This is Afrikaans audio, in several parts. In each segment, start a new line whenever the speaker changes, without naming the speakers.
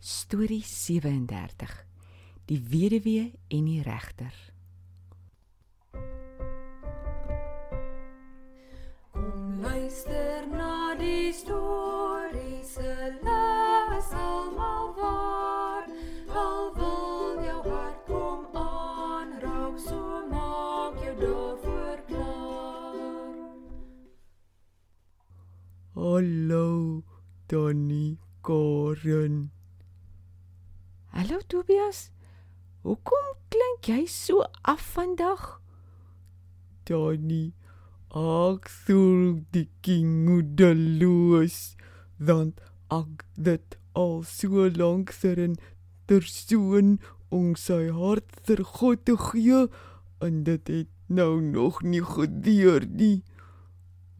Storie 37. Die weduwee en die regter.
Kom luister na die storie se les almal waar. Al wil jou hart kom aanraak, so maak jou daarvoor klaar.
Hallo, Tannie Karen.
Hallo Tobias. Hoekom klink jy so af vandag?
Tannie, ek sou die kingoedeloos, want ek dit al so lank ser in persoon om sy hart ter God te gee en dit het nou nog nie gebeur nie.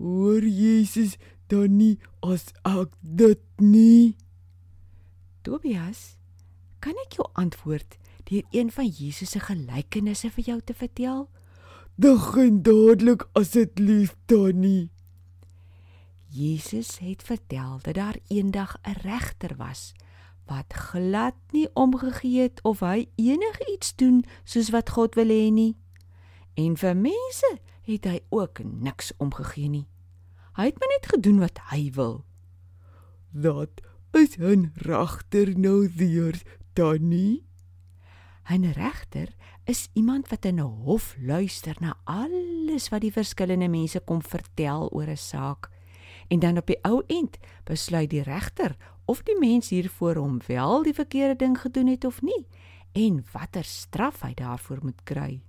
Hoor Jesus dan nie as ek dit nie.
Tobias, kan ek jou antwoord deur een van Jesus se gelykenisse vir jou te vertel?
Begin dadelik asseblief Tannie.
Jesus het vertel dat daar eendag 'n regter was wat glad nie omgegee het of hy enigiets doen soos wat God wil hê nie. En vir mense het hy ook niks omgegee nie. Hy het maar net gedoen wat hy wil.
Dat is 'n regter nou weer Tannie.
'n Regter is iemand wat in 'n hof luister na alles wat die verskillende mense kom vertel oor 'n saak. En dan op die ou end besluit die regter of die mens hiervoor hom wel die verkeerde ding gedoen het of nie en watter straf hy daarvoor moet kry.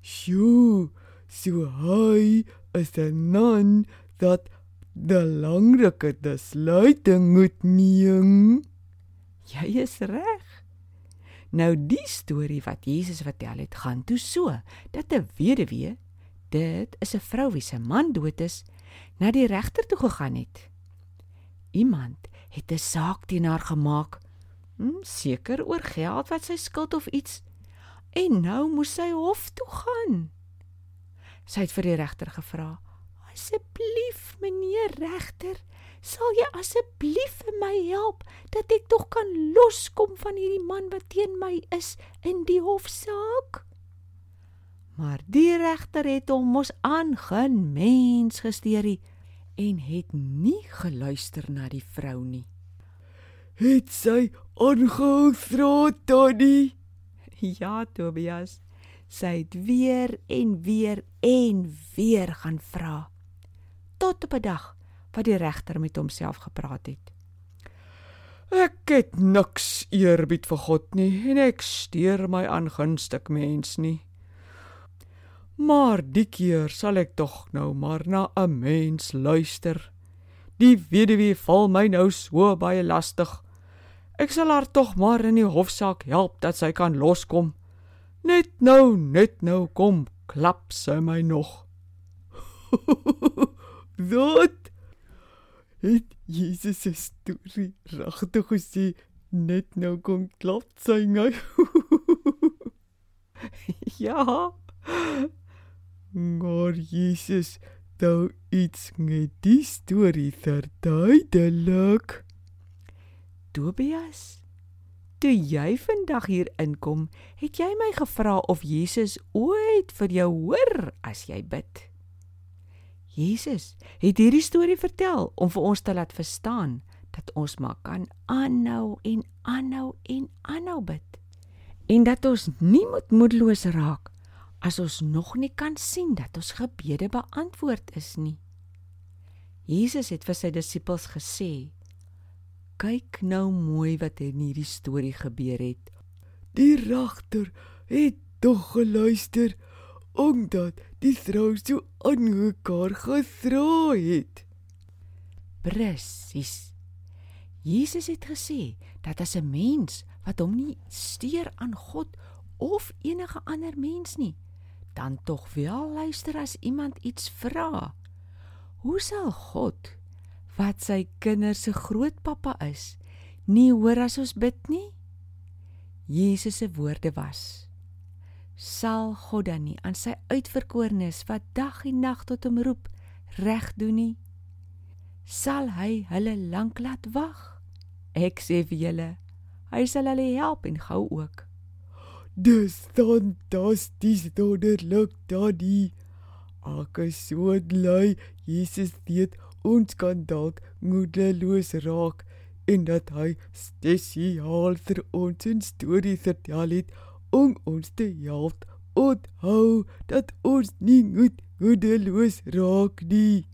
Sjoe, so hy is 'n man dat belangrike besluite moet neem.
Jy is reg. Nou die storie wat Jesus vertel het, gaan toe so dat 'n weduwee, dit is 'n vrou wie se man dood is, na die regter toe gegaan het. Iemand het 'n saak teen haar gemaak, hm, seker oor geld wat sy skuld of iets. En nou moes sy hof toe gaan. Sy het vir die regter gevra: "Asseblief, meneer regter, sal jy asseblief vir my help dat ek tog kan loskom van hierdie man wat teen my is in die hofsaak?" Maar die regter het hom mos aan geen mens gesteer nie en het nie geluister na die vrou nie.
Het sy aangehou Tannie?
Ja, Tobias. Sy het weer en weer en weer gaan vra. Tot op 'n dag wat die regter met homself gepraat het.
Ek het niks eerbied vir God nie en ek steur my aan gunstig mens nie. Maar die keer sal ek tog nou maar na 'n mens luister. Die weduwee val my nou so baie lastig. Ek sal haar tog maar in die hofsaak help dat sy kan loskom. Net nou, net nou kom klap sy my nog. Wat? Het Jesus se storie regtig gesê net nou kom klap sy my?
Ja,
Maar Jesus dou iets met die storie verduidelik.
Tobias. Toe jy vandag hier inkom, het jy my gevra of Jesus ooit vir jou hoor as jy bid. Jesus het hierdie storie vertel om vir ons te laat verstaan dat ons maar kan aanhou en aanhou en aanhou bid. En dat ons nie moet moedeloos raak as ons nog nie kan sien dat ons gebede beantwoord is nie. Jesus het vir sy disippels gesê: "Kyk nou mooi wat in hierdie storie gebeur het.
Die regter het tog geluister omdat die vrou so aangekaar gevra het.
Presies. Jesus het gesê dat as 'n mens wat hom nie steur aan God of enige ander mens nie, dan tog wel luister as iemand iets vra. Hoe sal God wat sy kinders se grootpappa is, nie hoor as ons bid nie? Jesus se woorde was: Sal God dan nie aan sy uitverkorenes wat dag en nag tot hom roep, reg doen nie? Sal hy hulle lank laat wag? Ek sê vir julle, Hy sal hulle help en gou ook.
Dis fantasties wonderlik, Daddy. Ek is so bly Jesus weet ons kan dalk moedeloos raak en dat hy spesiaal vir ons 'n storie vertel het om ons te help onthou dat ons nie moet moedeloos raak nie.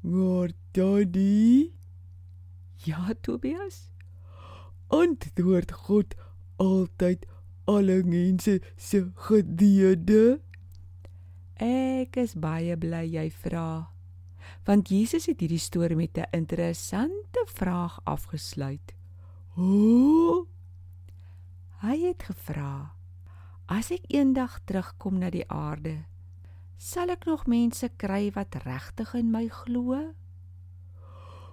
Maar Daddy,
Ja, Tobias.
antwoord God altyd alle mense se gedede?
Ek is baie bly jy vra. Want Jesus het hierdie storie met 'n interessante vraag afgesluit.
O,
Hy het gevra: As ek eendag terugkom na die aarde, sal ek nog mense kry wat regtig in my glo?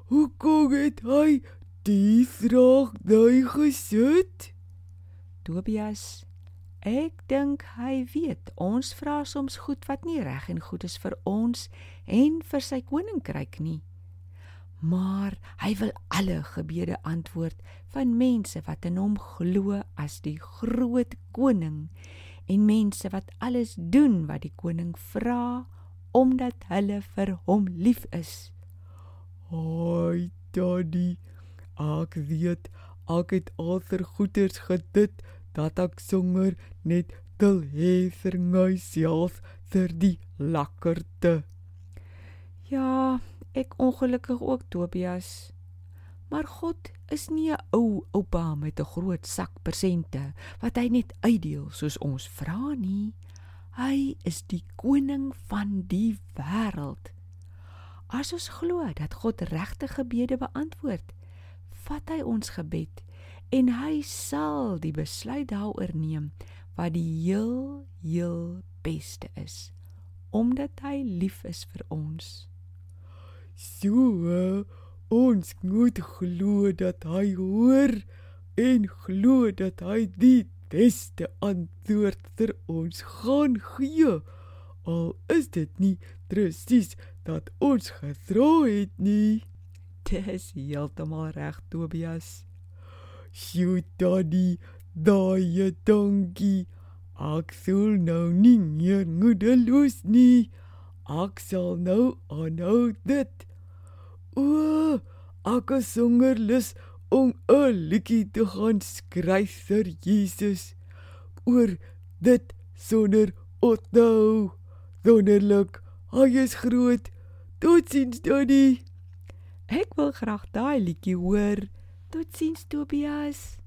hoe kom dit hy die vraag daai gesit?
Tobias, ek dink hy weet ons vra soms goed wat nie reg en goed is vir ons en vir sy koninkryk nie. Maar hy wil alle gebede antwoord van mense wat in hom glo as die groot koning en mense wat alles doen wat die koning vra omdat hulle vir hom lief is.
Ai, Daddy, ek weet ek het al vir goeders gedit dat ek songer net wil hê vir myself vir die lekkerte.
Ja, ek ongelukkig ook Tobias. Maar God is nie 'n ou oupa met 'n groot sak persente wat hy net uitdeel soos ons vra nie. Hy is die koning van die wêreld. As ons glo dat God regte gebede beantwoord, vat hy ons gebed en hy sal die besluit daaroor neem wat die heel heel beste is omdat hy lief is vir ons.
So, ons moet glo dat hy hoor en glo dat hy die beste antwoord vir ons gaan gee. Al is dit nie presies dat ons gevra het nie.
Dis heeltemal reg Tobias.
Sjoe, Daddy, daai dankie. Ek sal nou nie meer moedeloos nie. Ek sal nou aanhou dit. O, ek is honger lus om 'n liedjie te gaan skryf vir Jesus oor dit sonder onthou. Wonderlik, hy is groot. Totsiens, Daddy.
Ek wil graag daai liedjie hoor. Totsiens Tobias.